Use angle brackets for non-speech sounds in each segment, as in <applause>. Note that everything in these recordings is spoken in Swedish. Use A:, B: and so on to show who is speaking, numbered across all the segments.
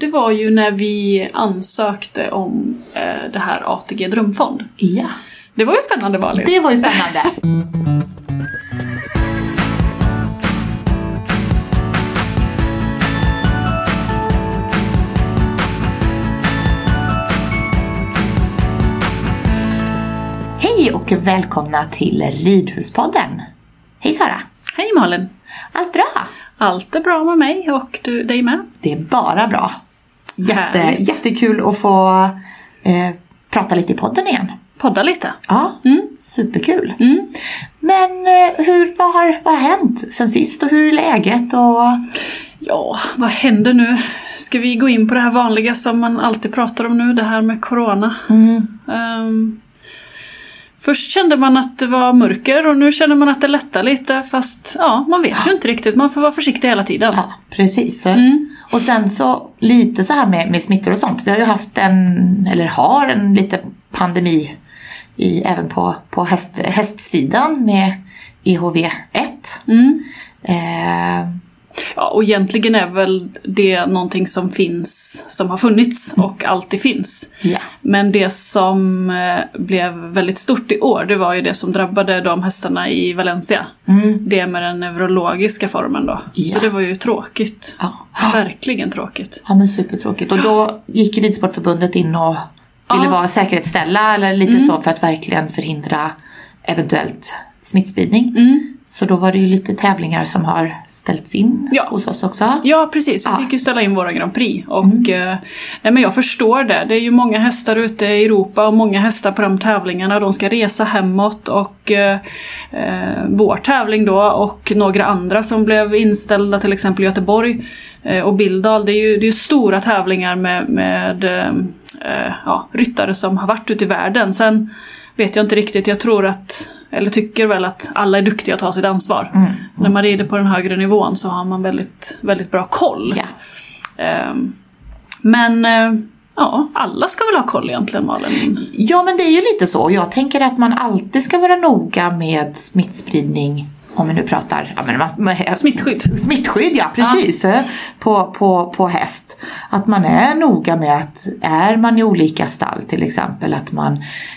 A: det var ju när vi ansökte om eh, det här ATG Drömfond.
B: Ja.
A: Det var ju spännande Malin.
B: Det var ju spännande. Hej och välkomna till Ridhuspodden. Hej Sara!
A: Hej Malin!
B: Allt bra?
A: Allt är bra med mig och du, dig med.
B: Det är bara bra. Jätte,
A: Härligt.
B: jättekul att få eh, prata lite i podden igen.
A: Podda lite.
B: Ja,
A: Mm.
B: superkul.
A: Mm.
B: Men eh, hur, vad, har, vad har hänt sen sist och hur är läget? Och...
A: Ja, vad händer nu? Ska vi gå in på det här vanliga som man alltid pratar om nu, det här med Corona?
B: Mm.
A: Ehm, först kände man att det var mörker och nu känner man att det lättar lite fast ja, man vet ju inte riktigt. Man får vara försiktig hela tiden.
B: Ja, precis.
A: Mm.
B: Och sen så lite så här med, med smittor och sånt. Vi har ju haft en, eller har en lite pandemi i, även på, på häst, hästsidan med E EHV1.
A: Mm.
B: Eh,
A: Ja, och egentligen är väl det någonting som finns, som har funnits och alltid finns.
B: ja.
A: Men det som eh, blev väldigt stort i år, det var ju det som drabbade de hästarna i Valencia.
B: Mm.
A: Det med den neurologiska formen då.
B: Ja.
A: Så det var ju tråkigt.
B: Ja.
A: Verkligen tråkigt.
B: ja, men supertråkigt. Och då gick Ridsportförbundet in och ville
A: Ja.
B: vara säkerhetsställa eller lite
A: Mm.
B: så för att verkligen förhindra eventuellt smittspridning.
A: Mm.
B: Så då var det ju lite tävlingar som har ställts in
A: Ja.
B: hos oss också.
A: Ja, precis. Vi
B: Ja.
A: fick ju ställa in våra Grand Prix. Och, eh, nej, men jag förstår det. Det är ju många hästar ute i Europa och många hästar på de tävlingarna. De ska resa hemåt och eh, eh, vår tävling då och några andra som blev inställda, till exempel Göteborg eh, och Bildal. Det är ju det är stora tävlingar med, med eh, eh, ja, ryttare som har varit ute i världen. Sen vet jag inte riktigt. Jag tror att, eller tycker väl att alla är duktiga att ta sitt ansvar.
B: Mm.
A: När man rider på den högre nivån så har man väldigt, väldigt bra koll.
B: Ja.
A: Ehm, men eh, ja, alla ska väl ha koll egentligen Malin?
B: Ja, men det är ju lite så. Jag tänker att man alltid ska vara noga med smittspridning. Om vi nu pratar ja, men man,
A: Smittskydd.
B: Smittskydd, ja precis. eh, På, på, på häst. Att man är noga med att är man i olika stall till exempel att man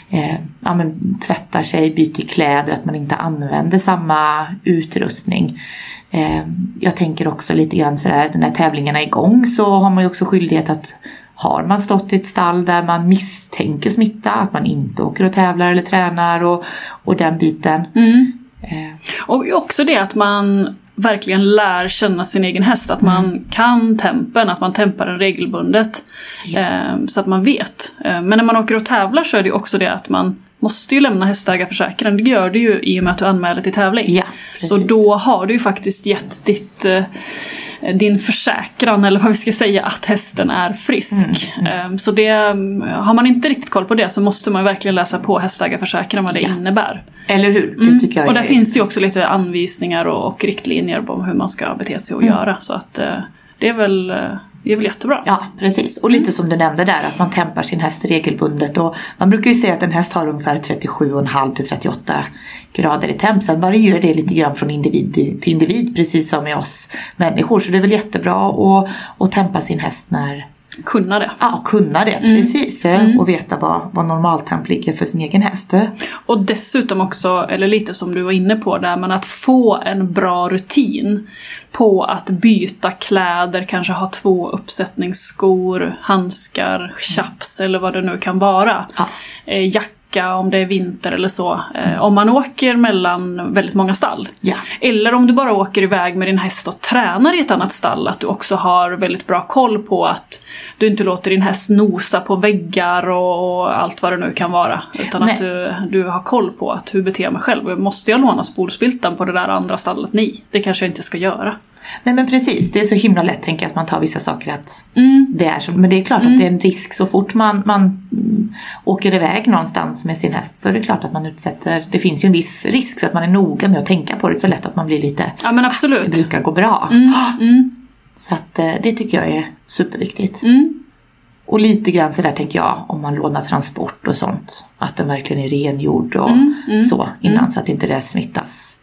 B: eh, ja, men, tvättar sig, byter kläder, att man inte använder samma utrustning. Eh, jag tänker också lite grann sådär, när tävlingarna är igång så har man ju också skyldighet att har man stått i ett stall där man misstänker smitta, att man inte åker och tävlar eller tränar och, och den biten.
A: Mm.
B: Eh,
A: Och också det att man verkligen lär känna sin egen häst. Att man kan tempen, att man tempar den regelbundet. Ehm, så att man vet. Ehm, men när man åker och tävlar så är det också det att man måste ju lämna hästägarförsäkran. Det gör du ju i och med att du anmäler till tävling.
B: ja,
A: Så då har du ju faktiskt gett ditt, eh, din försäkran, eller vad vi ska säga, att hästen är frisk.
B: Mm,
A: Eh, Så det, mm, har man inte riktigt koll på det så måste man verkligen läsa på hästägarförsäkran vad det
B: Ja.
A: innebär.
B: Eller hur? Det tycker jag
A: Mm. Och där
B: är-
A: finns det ju också lite anvisningar och, och riktlinjer på hur man ska bete sig och göra. Så att eh, det är väl, eh, det är väl jättebra.
B: Ja, precis. Och lite som du nämnde där, att man tempar sin häst regelbundet. Och man brukar ju säga att en häst har ungefär 37,5 till 38 grader i temp. Sen varierar det lite grann från individ till individ, precis som med oss människor. Så det är väl jättebra att, att tempa sin häst när,
A: Kunna det.
B: ja, kunna det, precis. Och veta vad, vad normaltemp ligger för sin egen häst.
A: Och dessutom också, eller lite som du var inne på där, men att få en bra rutin på att byta kläder, kanske ha två uppsättningsskor, handskar, chaps eller vad det nu kan vara.
B: Ja.
A: Eh, jacka om det är vinter eller så. Eh, om man åker mellan väldigt många stall.
B: Ja.
A: Eller om du bara åker iväg med din häst och tränar i ett annat stall, att du också har väldigt bra koll på att du inte låter din häst nosa på väggar och, och allt vad det nu kan vara. Utan
B: Nej.
A: att du, du har koll på att hur beter jag mig själv? Måste jag låna spolspiltan på det där andra stallet? Nej, det kanske jag inte ska göra.
B: Nej men precis, det är så himla lätt tänker jag att man tar vissa saker att
A: Mm.
B: det är så. Men det är klart att det är en risk så fort man, man mm, åker iväg någonstans med sin häst så är det klart att man utsätter, det finns ju en viss risk så att man är noga med att tänka på det så lätt att man blir lite,
A: Ja men
B: det
A: absolut.
B: brukar gå bra.
A: Mm.
B: Så att eh, det tycker jag är superviktigt.
A: Mm.
B: Och lite grann sådär tänker jag om man lånar transport och sånt. Att den verkligen är rengjord och
A: Mm,
B: så innan så att inte det smittas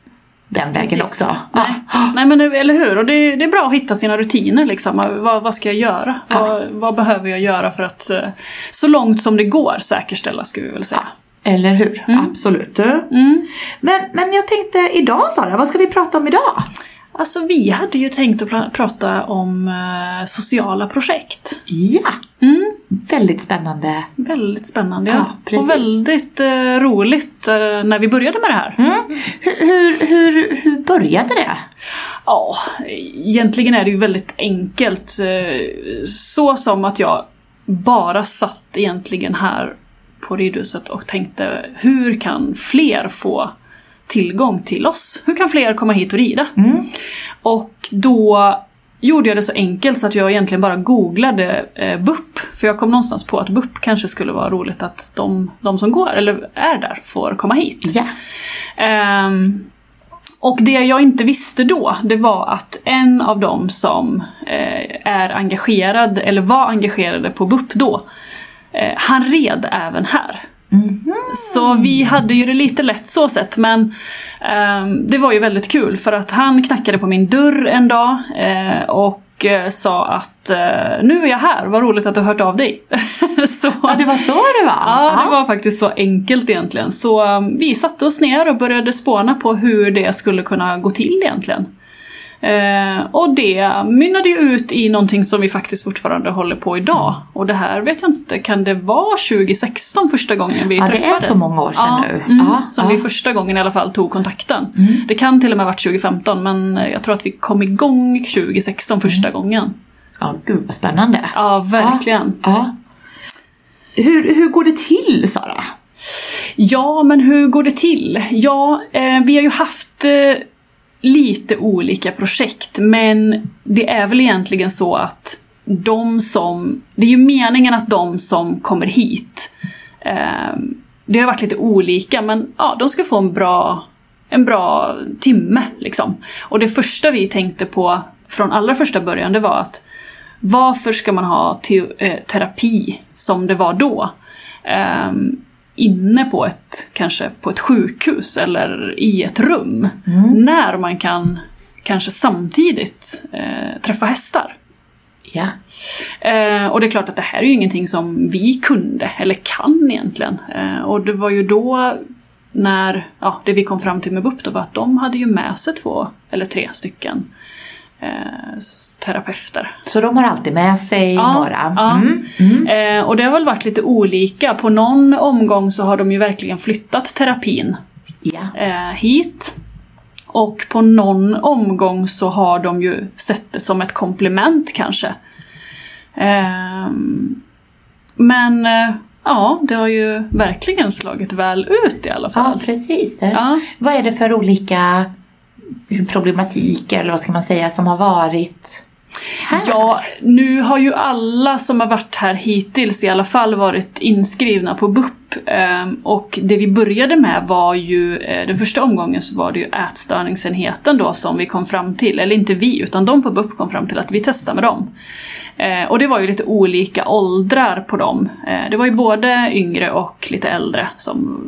B: den vägen
A: Precis.
B: också.
A: Nej. Nej men eller hur, och det, det är bra att hitta sina rutiner liksom. Vad, vad ska jag göra?
B: Ja.
A: Vad, vad behöver jag göra för att eh, så långt som det går säkerställa skulle vi väl säga.
B: Eller hur? Absolut.
A: Mm.
B: Men, men jag tänkte idag Sara, vad ska vi prata om idag?
A: Alltså vi hade ju tänkt att pra- prata om eh, sociala projekt.
B: Ja,
A: Mm.
B: Väldigt spännande.
A: Väldigt spännande
B: Ja,
A: ja. Och väldigt eh, roligt eh, när vi började med det här.
B: Mm. Hur, hur, hur, hur började det?
A: Ja, egentligen är det ju väldigt enkelt. eh, Så som att jag bara satt egentligen här på ridhuset och tänkte hur kan fler få tillgång till oss? Hur kan fler komma hit och rida?
B: Mm.
A: Och då gjorde jag det så enkelt så att jag egentligen bara googlade eh, BUP. För jag kom någonstans på att BUP kanske skulle vara roligt att de, de som går, eller är där, får komma hit.
B: Ja.
A: Ehm, och det jag inte visste då, det var att en av dem som eh, är engagerad, eller var engagerade på BUP då, eh, han red även här. Så vi hade ju det lite lätt så sett, men ehm, det var ju väldigt kul för att han knackade på min dörr en dag eh, och eh, sa att eh, nu är jag här, vad roligt att du har hört av dig. <laughs> så,
B: ja, det var så det var?
A: Ja, det var faktiskt så enkelt egentligen. Så um, vi satte oss ner och började spåna på hur det skulle kunna gå till egentligen. Eh, och det mynnade ju ut i någonting som vi faktiskt fortfarande håller på idag. Och det här vet jag inte, kan det vara 2016 första gången vi
B: Ja, det är
A: träffades?
B: så många år sedan
A: ja,
B: nu.
A: Mm,
B: Ja,
A: som
B: ja.
A: vi första gången i alla fall tog kontakten.
B: Mm.
A: Det kan till och med varit 2015 men jag tror att vi kom igång 2016 första
B: Mm.
A: gången.
B: Ja, gud vad spännande.
A: Ja, verkligen.
B: Ja. Hur, hur går det till Sara?
A: Ja, men hur går det till? Ja, eh, vi har ju haft eh, lite olika projekt, men det är väl egentligen så att de som... Det är ju meningen att de som kommer hit, eh, det har varit lite olika, men ja, de ska få en bra, en bra timme liksom. Och det första vi tänkte på från allra första början, det var att varför ska man ha te- eh, terapi som det var då? Ehm, inne på ett, kanske på ett sjukhus eller i ett rum. När man kan kanske samtidigt eh, träffa hästar.
B: Ja.
A: Eh, och det är klart att det här är ju ingenting som vi kunde, eller kan egentligen. Eh, och det var ju då när, ja, det vi kom fram till med BUP då var att de hade ju med sig två eller tre stycken eh, terapeuter.
B: Så de har alltid med sig
A: Ja,
B: några?
A: ja.
B: Mm. Mm.
A: Eh, och det har väl varit lite olika. På någon omgång så har de ju verkligen flyttat terapin
B: Ja.
A: eh, hit. Och på någon omgång så har de ju sett det som ett komplement kanske. Ehm, men eh, ja, det har ju verkligen slagit väl ut i alla
B: ja,
A: fall.
B: precis.
A: Ja.
B: Vad är det för olika liksom, problematiker, eller vad ska man säga, som har varit här?
A: Ja, nu har ju alla som har varit här hittills i alla fall varit inskrivna på BUP. Ehm, och det vi började med var ju, eh, den första omgången så var det ju ätstörningsenheten då som vi kom fram till, eller inte vi, utan de på BUP kom fram till att vi testar med dem. Eh, och det var ju lite olika åldrar på dem. Eh, det var ju både yngre och lite äldre som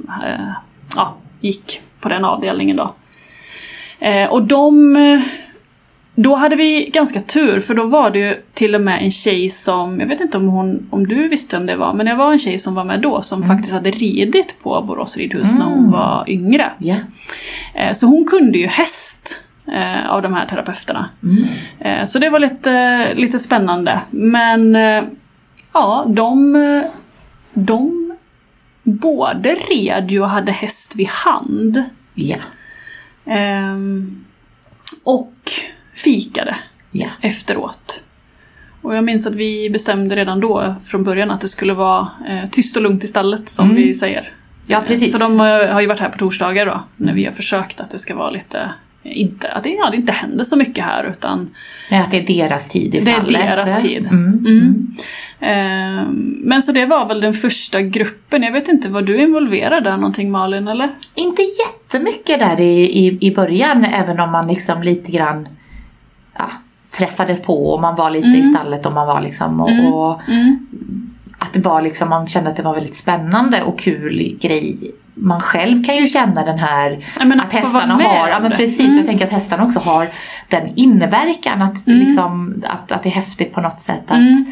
A: ja, gick på den avdelningen då. Eh, Och de eh, då hade vi ganska tur för då var det ju till och med en tjej som, jag vet inte om, hon, om du visste om det var, men det var en tjej som var med då som faktiskt hade ridit på Borås ridhus när hon var yngre. Eh, Så hon kunde ju häst eh, av de här terapeuterna.
B: Mm.
A: Så det var lite, lite spännande. Men ja, de, de både red ju och hade häst vid hand.
B: Ja.
A: Ehm, och fikade
B: Ja.
A: efteråt. Och jag minns att vi bestämde redan då från början att det skulle vara eh, tyst och lugnt i stallet som
B: Mm.
A: vi säger.
B: ja, precis.
A: Så de eh, har ju varit här på torsdagar då, när vi har försökt att det ska vara lite, inte, att det, ja, det inte händer så mycket här utan
B: Men att det är deras tid i
A: det är
B: stallet.
A: deras tid.
B: Mm.
A: Mm. Ehm, men så det var väl den första gruppen. Jag vet inte, var du involverad där någonting Malin eller?
B: Inte jättemycket där i, i, i början, även om man liksom lite grann ja, träffades på och man var lite i stallet och man var liksom och, och
A: Mm.
B: att det var liksom, man kände att det var väldigt spännande och kul grej man själv kan ju känna den här
A: men
B: att, hästarna har, ja men precis,
A: Mm.
B: jag tänker att hästarna också har den inverkan att,
A: Mm.
B: liksom, att, att det är häftigt på något sätt att
A: Mm.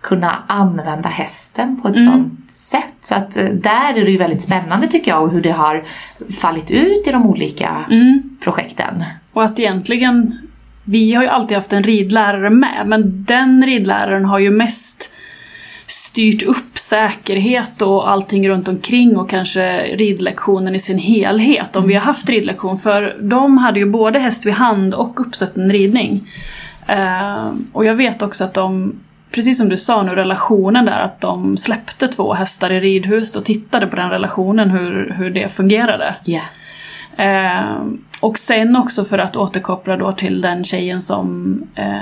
B: Kunna använda hästen på ett
A: Mm.
B: sånt sätt. Så att eh, där är det ju väldigt spännande tycker jag och hur det har fallit ut i de olika
A: Mm.
B: projekten.
A: Och att egentligen, vi har ju alltid haft en ridlärare med, men den ridläraren har ju mest styrt upp säkerhet och allting runt omkring och kanske ridlektionen i sin helhet om vi har haft ridlektion. För de hade ju både häst vid hand och uppsätten ridning. Eh, och jag vet också att de, precis som du sa nu, relationen där, att de släppte två hästar i ridhus och tittade på den relationen, hur, hur det fungerade.
B: Ja.
A: Eh, och sen också för att återkoppla då till den tjejen som eh,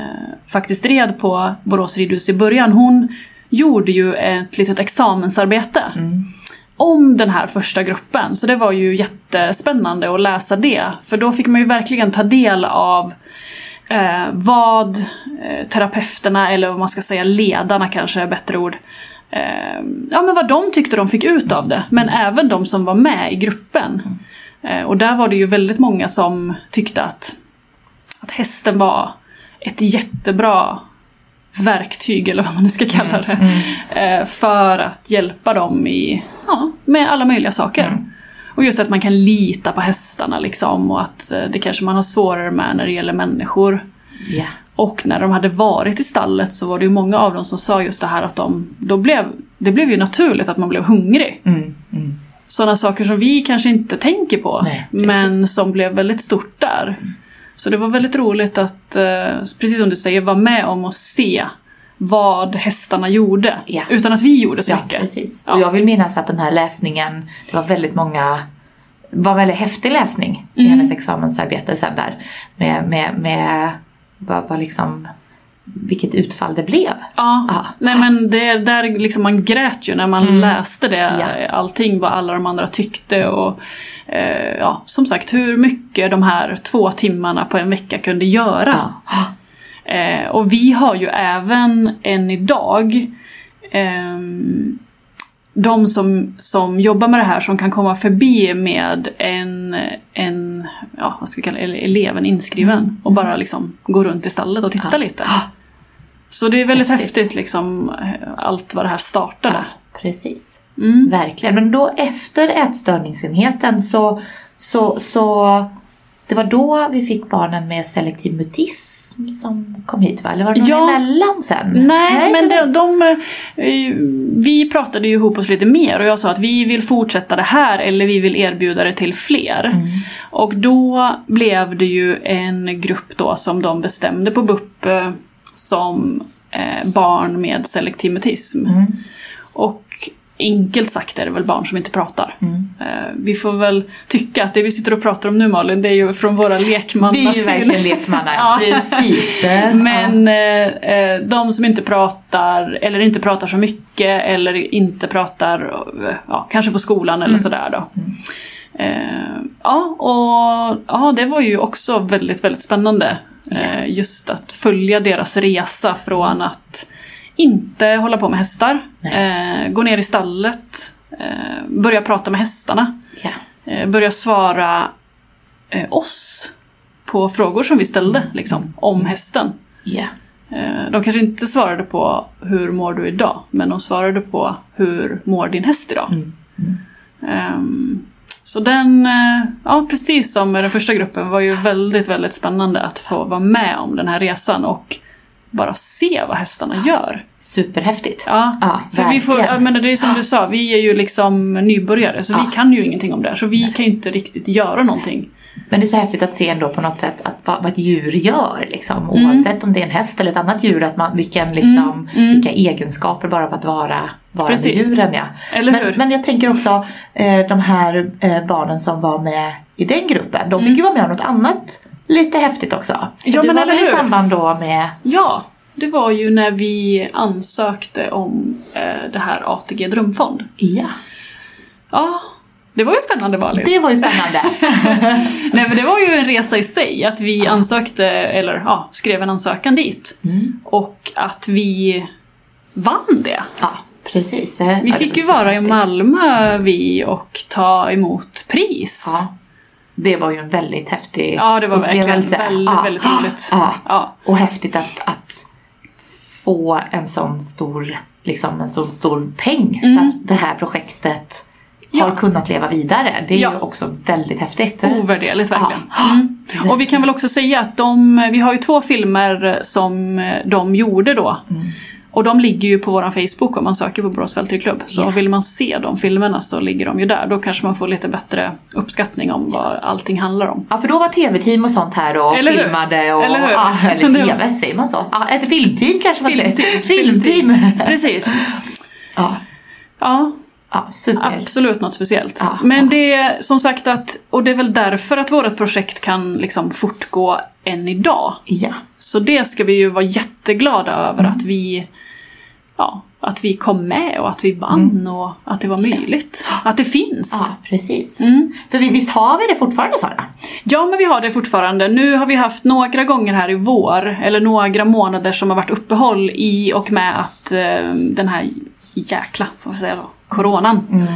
A: faktiskt red på Borås ridhus i början. Hon gjorde ju ett litet examensarbete om den här första gruppen. Så det var ju jättespännande att läsa det. För då fick man ju verkligen ta del av eh, vad eh, terapeuterna, eller vad man ska säga ledarna kanske är bättre ord, eh, ja men vad de tyckte de fick ut av det. Men även de som var med i gruppen. Eh, och där var det ju väldigt många som tyckte att, att hästen var ett jättebra verktyg, eller vad man nu ska kalla det, eh, för att hjälpa dem i, ja, med alla möjliga saker. Och just att man kan lita på hästarna liksom och att eh, det kanske man har svårare med när det gäller människor.
B: Ja.
A: Och när de hade varit i stallet så var det ju många av dem som sa just det här att de, då blev, det blev ju naturligt att man blev hungrig.
B: Mm, mm.
A: Sådana saker som vi kanske inte tänker på,
B: Nej,
A: men som blev väldigt stort där. Så det var väldigt roligt att, eh, precis som du säger, vara med om att se vad hästarna gjorde.
B: Ja.
A: Utan att vi gjorde så
B: Ja,
A: mycket.
B: precis.
A: Ja.
B: Och jag vill minnas att den här läsningen, det var väldigt många var en väldigt häftig läsning i
A: Mm.
B: hennes examensarbete sen där. Med, med, med vad, vad liksom, vilket utfall det blev.
A: Ja,
B: Ja.
A: nej men det där liksom man grät ju när man läste det.
B: Mm. Ja.
A: Allting vad alla de andra tyckte och eh, ja, som sagt hur mycket de här två timmarna på en vecka kunde göra.
B: Ja.
A: Eh, och vi har ju även än idag ehm, de som, som jobbar med det här som kan komma förbi med en, en ja, vad ska vi kalla det, Ele- eleven inskriven och bara liksom gå runt i stallet och titta
B: Ja.
A: lite. Så det är väldigt
B: Häftigt.
A: häftigt, liksom eh, allt vad det här startade.
B: Ja, precis.
A: Mm.
B: Verkligen. Men då efter ätstörningsenheten så, så, så det var då vi fick barnen med selektiv mutism som kom hit va? Eller var det någon
A: Ja.
B: emellan sen?
A: Nej, men
B: det
A: de, de, eh, vi pratade ju ihop oss lite mer och jag sa att vi vill fortsätta det här eller vi vill erbjuda det till fler.
B: Mm.
A: Och då blev det ju en grupp då som de bestämde på BUP eh, som eh, barn med selektiv mutism.
B: Mm.
A: Och enkelt sagt är det väl barn som inte pratar.
B: Mm.
A: Eh, vi får väl tycka att det vi sitter och pratar om nu Malin, det är ju från våra
B: Vi är ju verkligen lekmanna, <laughs>
A: Ja.
B: precis. <laughs>
A: Men eh, eh, de som inte pratar, eller inte pratar så mycket, eller inte pratar, ja, kanske på skolan eller sådär då. Eh, ja, och ja, det var ju också väldigt, väldigt spännande. Just att följa deras resa från att inte hålla på med hästar, eh, gå ner i stallet, eh, börja prata med hästarna,
B: Ja.
A: eh, börja svara eh, oss på frågor som vi ställde liksom, om hästen. Eh, De kanske inte svarade på hur mår du idag, men de svarade på hur mår din häst idag.
B: Mm.
A: Ehm, Så den, eh, ja precis som med den första gruppen, var ju väldigt, väldigt spännande att få vara med om den här resan och bara se vad hästarna gör.
B: Superhäftigt.
A: Ja,
B: Ja,
A: för vi får, jag menar, det är som du sa, vi är ju liksom nybörjare så
B: Ja.
A: vi kan ju ingenting om det här. Så vi kan ju inte riktigt göra någonting.
B: Men det är så häftigt att se ändå på något sätt att, vad, ett djur gör. Liksom.
A: Mm.
B: Oavsett om det är en häst eller ett annat djur. Att man, vilken, liksom, vilka egenskaper bara på att vara, vara med
A: Mm. Precis.
B: djuren. Ja.
A: Eller
B: men,
A: hur?
B: men jag tänker också eh, de här eh, barnen som var med i den gruppen. De fick ju vara med om något annat lite häftigt också. För.
A: Ja,
B: det
A: men
B: var väl i samband då med
A: Ja, det var ju när vi ansökte om eh, det här ATG Drömfond.
B: Ja,
A: Ja, det var ju spännande Malin.
B: det var ju spännande. <laughs>
A: Nej men det var ju en resa i sig att vi ansökte, eller ja, skrev en ansökan dit.
B: Mm.
A: Och att vi vann det.
B: ja, precis.
A: Vi fick ju vara i Malmö vi och ta emot pris.
B: Ja. Det var ju en väldigt häftig
A: Ja, det var verkligen
B: upplevelse.
A: väldigt,
B: Ja.
A: väldigt roligt.
B: Ja.
A: Ja.
B: Och häftigt att, att få en sån stor, liksom en sån stor peng så att det här projektet har
A: Mm.
B: Kunnat leva vidare. Det är ju också väldigt häftigt.
A: Ovärderligt verkligen. Mm. Och vi kan väl också säga att de, vi har ju två filmer som de gjorde då.
B: Mm.
A: Och de ligger ju på vår Facebook om man söker på Borås Fältridklubb. Så
B: Ja.
A: vill man se de filmerna så ligger de ju där. Då kanske man får lite bättre uppskattning om vad allting handlar om.
B: Ja, för då var tv-team och sånt här och
A: Eller
B: filmade och...
A: Eller hur?
B: Ja, eller <laughs> tv, säger man så? Ja, ett filmteam kanske man
A: Filmteam.
B: säger. Filmteam! <laughs>
A: Precis.
B: Ja,
A: Ja,
B: ja,
A: absolut något speciellt.
B: Ja,
A: Men det är som sagt att, och det är väl därför att vårt projekt kan liksom fortgå än idag.
B: Ja,
A: Så det ska vi ju vara jätteglada över
B: Mm.
A: att vi ja, att vi kom med och att vi vann
B: Mm.
A: och att det var möjligt. Att det finns.
B: ja precis.
A: Mm.
B: För vi, visst har vi det fortfarande Sara?
A: Ja, men vi har det fortfarande. Nu har vi haft några gånger här i vår, eller några månader som har varit uppehåll i och med att eh, den här jäkla, får jag säga då, coronan
B: Mm.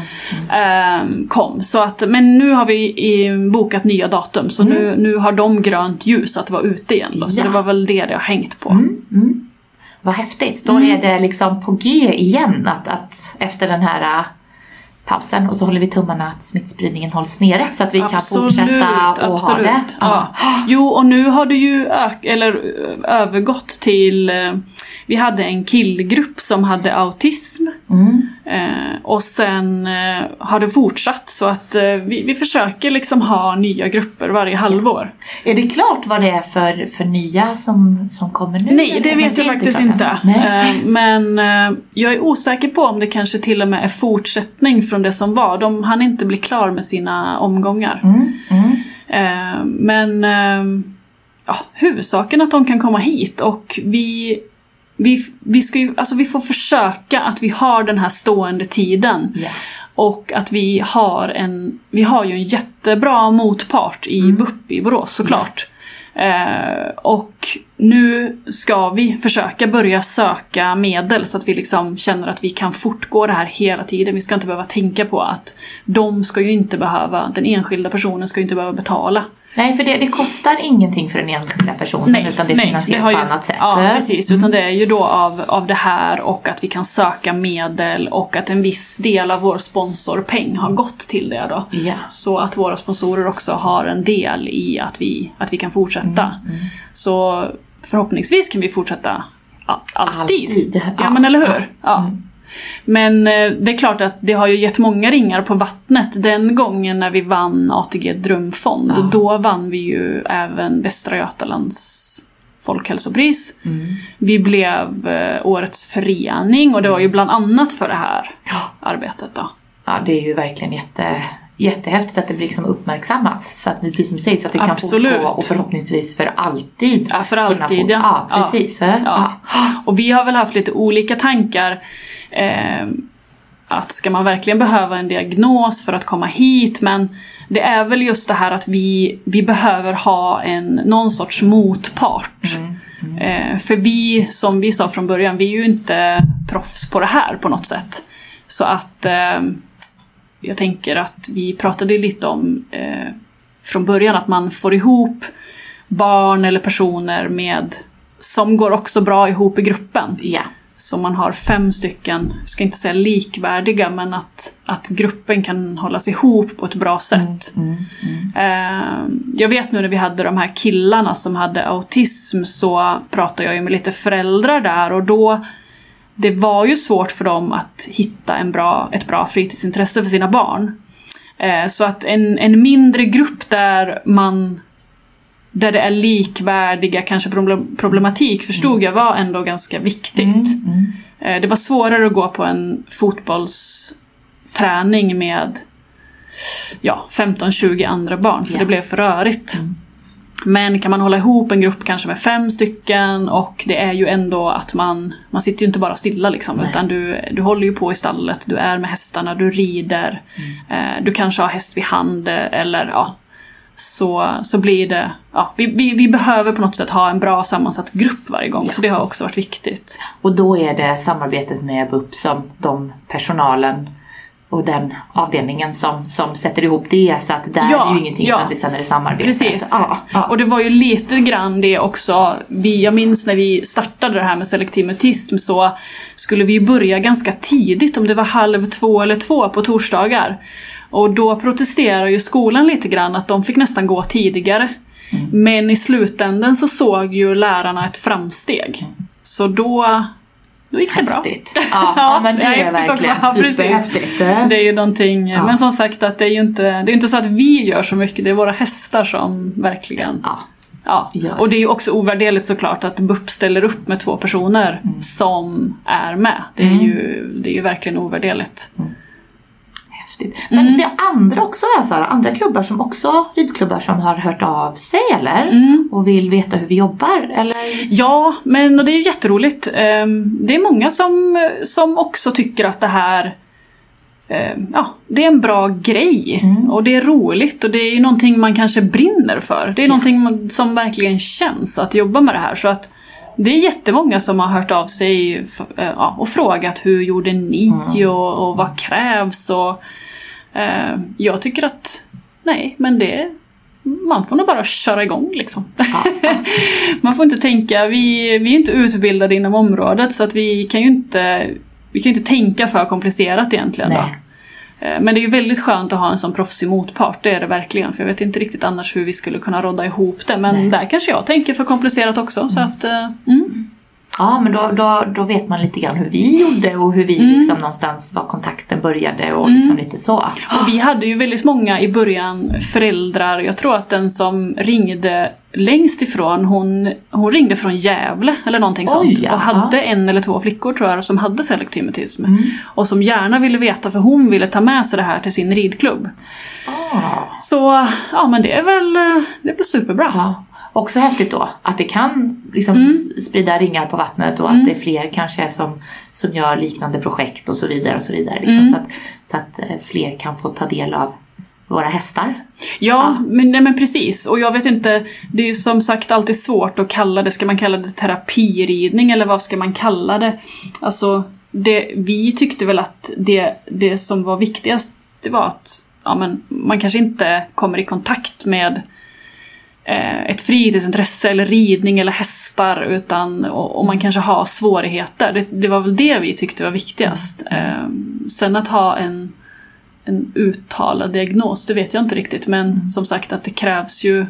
A: eh, kom. Så att, men nu har vi bokat nya datum, så nu, nu har de grönt ljus att vara ute igen. Då. Så
B: Mm. Ja.
A: det var väl det det har hängt på.
B: Mm, mm. Vad häftigt. Då
A: Mm.
B: är det liksom på G igen att, att efter den här pausen och så håller vi tummarna att smittspridningen hålls nere så att vi kan fortsätta och ha det.
A: Ja. Jo, och nu har det ju eller, övergått till... eh, Vi hade en killgrupp som hade autism.
B: Mm.
A: Eh, och sen eh, har det fortsatt så att eh, vi, vi försöker liksom ha nya grupper varje halvår.
B: Är det klart vad det är för, för nya som, som kommer nu?
A: Nej,
B: eller?
A: det vet jag faktiskt inte.
B: Nej.
A: Eh, Men eh, jag är osäker på om det kanske till och med är fortsättning från det som var. De hann inte bli klar med sina omgångar.
B: Mm, mm.
A: Eh, Men eh, ja, huvudsaken att de kan komma hit och vi, vi, vi, ska ju, alltså vi får försöka att vi har den här stående tiden.
B: Ja.
A: Och att vi har en, vi har ju en jättebra motpart i
B: Mm.
A: BUP i Borås såklart. Eh, och nu ska vi försöka börja söka medel så att vi liksom känner att vi kan fortgå det här hela tiden. Vi ska inte behöva tänka på att de ska ju inte behöva, den enskilda personen ska ju inte behöva betala.
B: Nej, för det, det kostar ingenting för den enskilda personen utan det finansieras
A: har ju-
B: på annat sätt.
A: Ja, precis. Utan det är ju då av, av det här och att vi kan söka medel och att en viss del av vår sponsorpeng har gått till det då.
B: Ja.
A: Så att våra sponsorer också har en del i att vi, att vi kan fortsätta.
B: Mm,
A: Så förhoppningsvis kan vi fortsätta alltid.
B: Alltid,
A: Ja,
B: ja.
A: men eller hur? Ja.
B: Mm.
A: Men eh, det är klart att det har ju gett många ringar på vattnet. Den gången när vi vann ATG Drömfond,
B: Ja.
A: då vann vi ju även Västra Götalands folkhälsopris.
B: Mm.
A: Vi blev eh, årets förening och det var ju bland annat för det här
B: Ja.
A: arbetet då.
B: ja, det är ju verkligen jätte, jättehäftigt att det blir liksom uppmärksammats. Så att, precis som du säger, så att det kan fortgå och förhoppningsvis för alltid.
A: Ja, för alltid, ja.
B: Ja, precis.
A: Ja. Och vi har väl haft lite olika tankar. Eh, att ska man verkligen behöva en diagnos för att komma hit? Men det är väl just det här att vi, vi behöver ha en, någon sorts motpart. Eh, för vi, som vi sa från början, vi är ju inte proffs på det här på något sätt. Så att eh, jag tänker att vi pratade lite om eh, från början att man får ihop barn eller personer med som går också bra ihop i gruppen.
B: ja.
A: Så man har fem stycken, jag ska inte säga likvärdiga, men att, att gruppen kan hållas ihop på ett bra sätt.
B: Mm, mm.
A: Eh, jag vet nu när vi hade de här killarna som hade autism så pratade jag ju med lite föräldrar där och då det var ju svårt för dem att hitta en bra, ett bra fritidsintresse för sina barn. Eh, så att en, en mindre grupp där man där det är likvärdiga kanske problem, problematik förstod jag var ändå ganska viktigt.
B: Mm,
A: Eh, Det var svårare att gå på en fotbollsträning med ja, 15-20 andra barn för
B: Ja.
A: det blev för rörigt.
B: Mm.
A: Men kan man hålla ihop en grupp kanske med fem stycken och det är ju ändå att man, man sitter ju inte bara stilla liksom
B: Nej.
A: utan du, du håller ju på i stallet, du är med hästarna, du rider,
B: Mm.
A: eh, du kanske har häst vid hand eller ja. så, så blir det, ja, vi, vi, vi behöver på något sätt ha en bra sammansatt grupp varje gång. Så det har också varit viktigt.
B: Och då är det samarbetet med BUP som de personalen och den avdelningen som, som sätter ihop det så att där
A: Ja,
B: är ju ingenting
A: ja.
B: utan det sen är det samarbetet.
A: Precis.
B: Ja, ja.
A: Och det var ju lite grann det också. Vi, jag minns när vi startade det här med selektiv mutism så skulle vi börja ganska tidigt, om det var halv två eller två på torsdagar. Och då protesterar ju skolan lite grann att de fick nästan gå tidigare. Men i slutändan så såg ju lärarna ett framsteg. Så då, då gick det bra.
B: Häftigt. <laughs> Ja, ja, men det
A: ja,
B: är
A: också.
B: verkligen
A: precis.
B: superhäftigt.
A: Det är ju någonting,
B: Ja.
A: men som sagt att det är ju inte, det är inte så att vi gör så mycket, det är våra hästar som verkligen
B: Ja,
A: Ja, och det är ju också ovärderligt såklart att BUP ställer upp med två personer
B: Mm.
A: som är med. Det är, ju, det är ju verkligen ovärderligt.
B: Häftigt. Men
A: Mm.
B: det är andra också va Sara? Andra klubbar som också, ridklubbar som har hört av sig eller?
A: Mm.
B: Och vill veta hur vi jobbar eller?
A: Ja, men och det är jätteroligt. Ehm, Det är många som, som också tycker att det här ehm, Ja, det är en bra grej
B: Mm.
A: och det är roligt och det är ju någonting man kanske brinner för. Det är någonting man- som verkligen känns att jobba med det här. Så att det är jättemånga som har hört av sig eh, ja, och frågat hur gjorde ni
B: Mm.
A: och, och vad krävs och jag tycker att nej, men det man får nog bara köra igång liksom. <laughs> man får inte tänka, vi, vi är inte utbildade inom området så att vi kan ju inte, vi kan inte tänka för komplicerat egentligen. Eh, Men det är ju väldigt skönt att ha en sån proffsig motpart, det är det verkligen. För jag vet inte riktigt annars hur vi skulle kunna rodda ihop det. Men
B: Nej.
A: där kanske jag tänker för komplicerat också. Så att, eh, mm.
B: Ja, men då, då, då vet man lite grann hur vi gjorde och hur vi
A: Mm.
B: liksom någonstans, var kontakten började och liksom lite så.
A: Och vi hade ju väldigt många i början föräldrar. Jag tror att den som ringde längst ifrån, hon, hon ringde från Gävle eller någonting
B: Oj,
A: sånt.
B: ja.
A: Och hade en eller två flickor tror jag som hade selektiv mutism.
B: Mm.
A: Och som gärna ville veta, för hon ville ta med sig det här till sin ridklubb.
B: Ah.
A: Så ja, men det är väl, eh, det är väl superbra.
B: Ja. Också häftigt då att det kan liksom
A: Mm.
B: sprida ringar på vattnet och att det är fler kanske som, som gör liknande projekt och så vidare. och Så vidare liksom,
A: Mm.
B: så, att, så att eh, fler kan få ta del av våra hästar.
A: Ja, Men, nej, men precis. Och jag vet inte, det är ju som sagt alltid svårt att kalla det, ska man kalla det terapiridning eller vad ska man kalla det? Alltså, det, vi tyckte väl att det, det som var viktigast, det var att ja, men man kanske inte kommer i kontakt med ett fritidsintresse eller ridning eller hästar utan och, och man kanske har svårigheter. Det, det var väl det vi tyckte var viktigast. Eh, sen att ha en en uttalad diagnos, det vet jag inte riktigt. Men som sagt att det krävs ju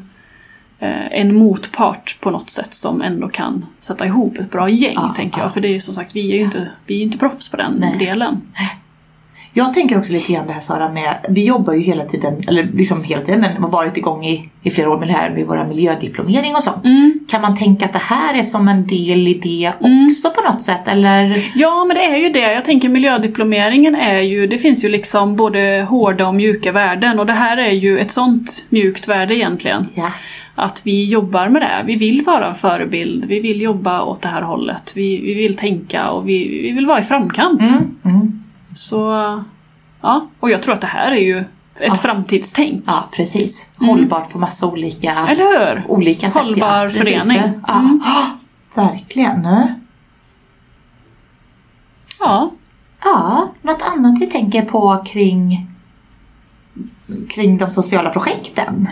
A: eh, en motpart på något sätt som ändå kan sätta ihop ett bra gäng,
B: Ja,
A: tänker
B: ja.
A: jag. För det är ju som sagt, vi är ju inte, vi är inte proffs på den
B: Nej.
A: delen.
B: Jag tänker också lite grann det här Sara med, vi jobbar ju hela tiden, eller liksom hela tiden, men har varit igång i, i flera år med det här med våra miljödiplomering och sånt. Kan man tänka att det här är som en del i det också på något sätt eller?
A: Ja, men det är ju det. Jag tänker miljödiplomeringen är ju, det finns ju liksom både hårda och mjuka värden och det här är ju ett sånt mjukt värde egentligen.
B: Ja.
A: Att vi jobbar med det. Vi vill vara en förebild, vi vill jobba åt det här hållet. Vi, vi vill tänka och vi, vi vill vara i framkant.
B: Mm, mm.
A: Så ja, och jag tror att det här är ju ett
B: Ja.
A: framtidstänk.
B: Ja, precis. Hållbart på massa olika,
A: Eller hur?
B: olika sätt.
A: Hållbar
B: ja. Precis.
A: förening. Mm.
B: Ja. Verkligen.
A: Ja.
B: Ja, något annat vi tänker på kring, kring de sociala projekten?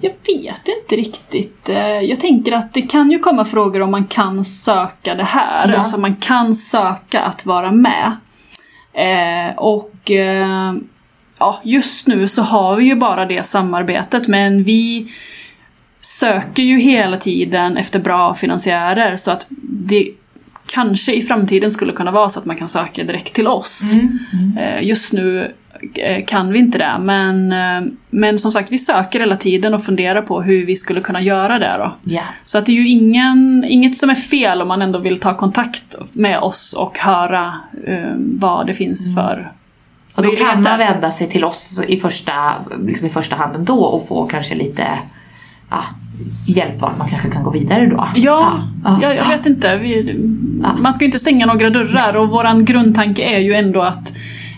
A: Jag vet inte riktigt. Eh, Jag tänker att det kan ju komma frågor om man kan söka det här.
B: Ja.
A: Alltså man kan söka att vara med. Eh, och eh, ja, just nu så har vi ju bara det samarbetet men vi söker ju hela tiden efter bra finansiärer så att det kanske i framtiden skulle kunna vara så att man kan söka direkt till oss. Eh, Just nu kan vi inte det, men, eh, men som sagt vi söker hela tiden och funderar på hur vi skulle kunna göra det då.
B: Ja.
A: Så att det är ju ingen, inget som är fel om man ändå vill ta kontakt med oss och höra eh, vad det finns för
B: Och då kan man vända sig till oss i första, liksom i första hand då och få kanske lite ja, hjälp var man kanske kan gå vidare då.
A: Ja,
B: ja.
A: Jag, jag vet inte. Vi, Man ska ju inte stänga några dörrar och våran grundtanke är ju ändå att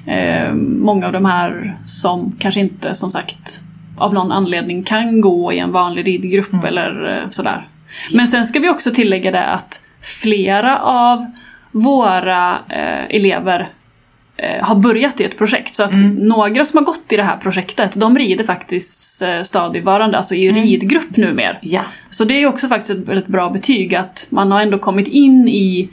A: eh, många av de här som kanske inte som sagt av någon anledning kan gå i en vanlig ridgrupp
B: Mm.
A: eller eh, sådär. Men sen ska vi också tillägga det att flera av våra eh, elever eh, har börjat i ett projekt. Så att
B: Mm.
A: några som har gått i det här projektet, de rider faktiskt eh, stadigvarande, alltså i
B: Mm.
A: ridgrupp numera.
B: Ja.
A: Så det är också faktiskt ett väldigt bra betyg att man har ändå kommit in i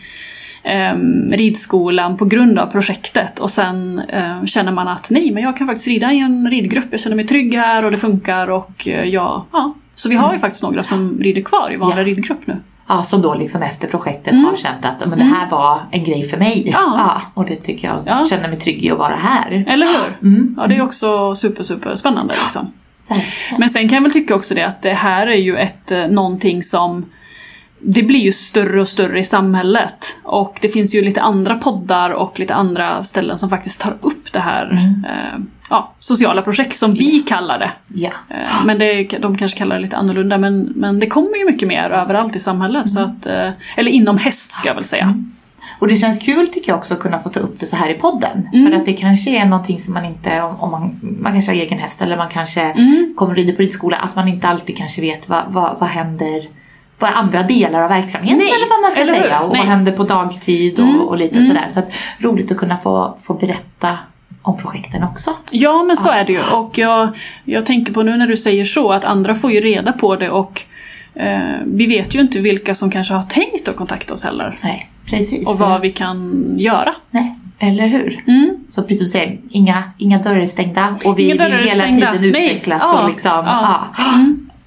A: ridskolan på grund av projektet och sen eh, känner man att nej, men jag kan faktiskt rida i en ridgrupp, jag känner mig trygg här och det funkar och eh, ja, ja. Så vi har ju faktiskt några som rider kvar i vanlig
B: Ja.
A: ridgrupp nu.
B: Ja, som då liksom efter projektet har känt att men det här var en grej för mig.
A: Mm. Ja.
B: och det tycker jag,
A: Ja.
B: känner mig trygg i att vara här.
A: Eller hur?
B: Mm.
A: Ja, det är också super, super spännande liksom.
B: Verkligen.
A: Men sen kan jag väl tycka också det att det här är ju ett, eh, någonting som det blir ju större och större i samhället. Och det finns ju lite andra poddar och lite andra ställen som faktiskt tar upp det här eh, ja, sociala projekt som vi kallar det.
B: Ja.
A: Eh, men det, de kanske kallar det lite annorlunda men, men det kommer ju mycket mer överallt i samhället. Så att, eh, eller inom häst ska jag väl säga.
B: Och det känns kul tycker jag också att kunna få ta upp det så här i podden.
A: Mm.
B: För att det kanske är någonting som man inte, om, om man, man kanske har egen häst eller man kanske
A: Mm.
B: kommer och rider på ridskola, att man inte alltid kanske vet vad, vad, vad händer är andra delar av verksamheten
A: Nej,
B: eller vad man ska
A: hur?
B: säga och
A: Nej.
B: vad händer på dagtid och,
A: Mm,
B: och lite
A: mm.
B: sådär. Så att, roligt att kunna få, få berätta om projekten också.
A: Ja, men så är det ju. Och jag, jag tänker på nu när du säger så, att andra får ju reda på det och eh, vi vet ju inte vilka som kanske har tänkt att kontakta oss heller.
B: Nej, precis.
A: Och vad vi kan göra.
B: Nej, eller hur?
A: Mm.
B: Så precis som du säger, inga, inga dörrar är stängda och vi vill hela
A: stängda.
B: tiden
A: Nej.
B: utvecklas.
A: Ja,
B: Och liksom,
A: ja.
B: ja.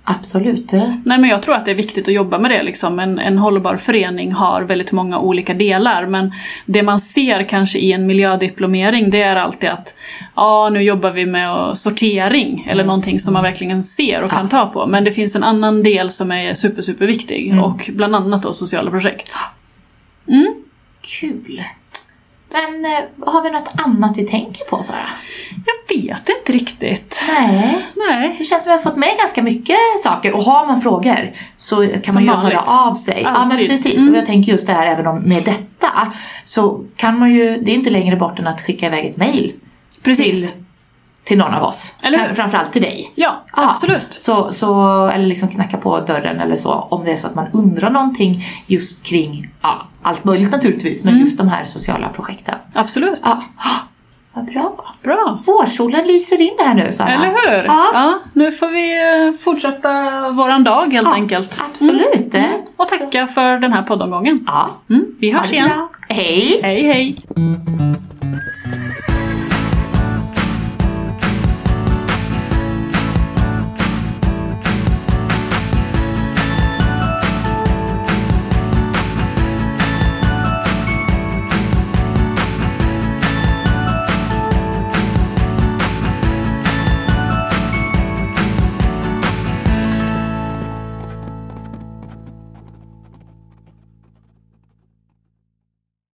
B: Absolut.
A: Nej men jag tror att det är viktigt att jobba med det liksom. En, en hållbar förening har väldigt många olika delar men det man ser kanske i en miljödiplomering det är alltid att ja nu jobbar vi med sortering eller någonting som man verkligen ser och kan ta på. Men det finns en annan del som är super super viktig och bland annat då sociala projekt.
B: Kul. Men eh, har vi något annat vi tänker på Sara?
A: Jag vet inte riktigt.
B: Nej.
A: Nej.
B: Det känns som att vi har fått med ganska mycket saker och har man frågor så kan
A: Som
B: man ju
A: vanligt.
B: höra av sig. Ja men
A: Alltid.
B: precis.
A: Mm.
B: Och jag tänker just det här även om med detta så kan man ju, det är inte längre bort än att skicka iväg ett mail
A: Precis.
B: till, till någon av oss.
A: Eller
B: Framförallt till dig.
A: Ja,
B: Ja,
A: absolut.
B: Så, så, eller liksom knacka på dörren eller så om det är så att man undrar någonting just kring ja, allt möjligt naturligtvis men just de här sociala projekten.
A: Absolut.
B: Ja, vad bra.
A: Bra.
B: Vårsolen lyser in här nu Sara.
A: Eller hur?
B: Ja.
A: nu får vi eh, fortsätta våran dag helt
B: Ja,
A: enkelt.
B: Absolut.
A: Mm. Och tacka för den här poddomgången.
B: Ja.
A: Mm. Vi hörs igen.
B: bra. Hej!
A: Hej hej!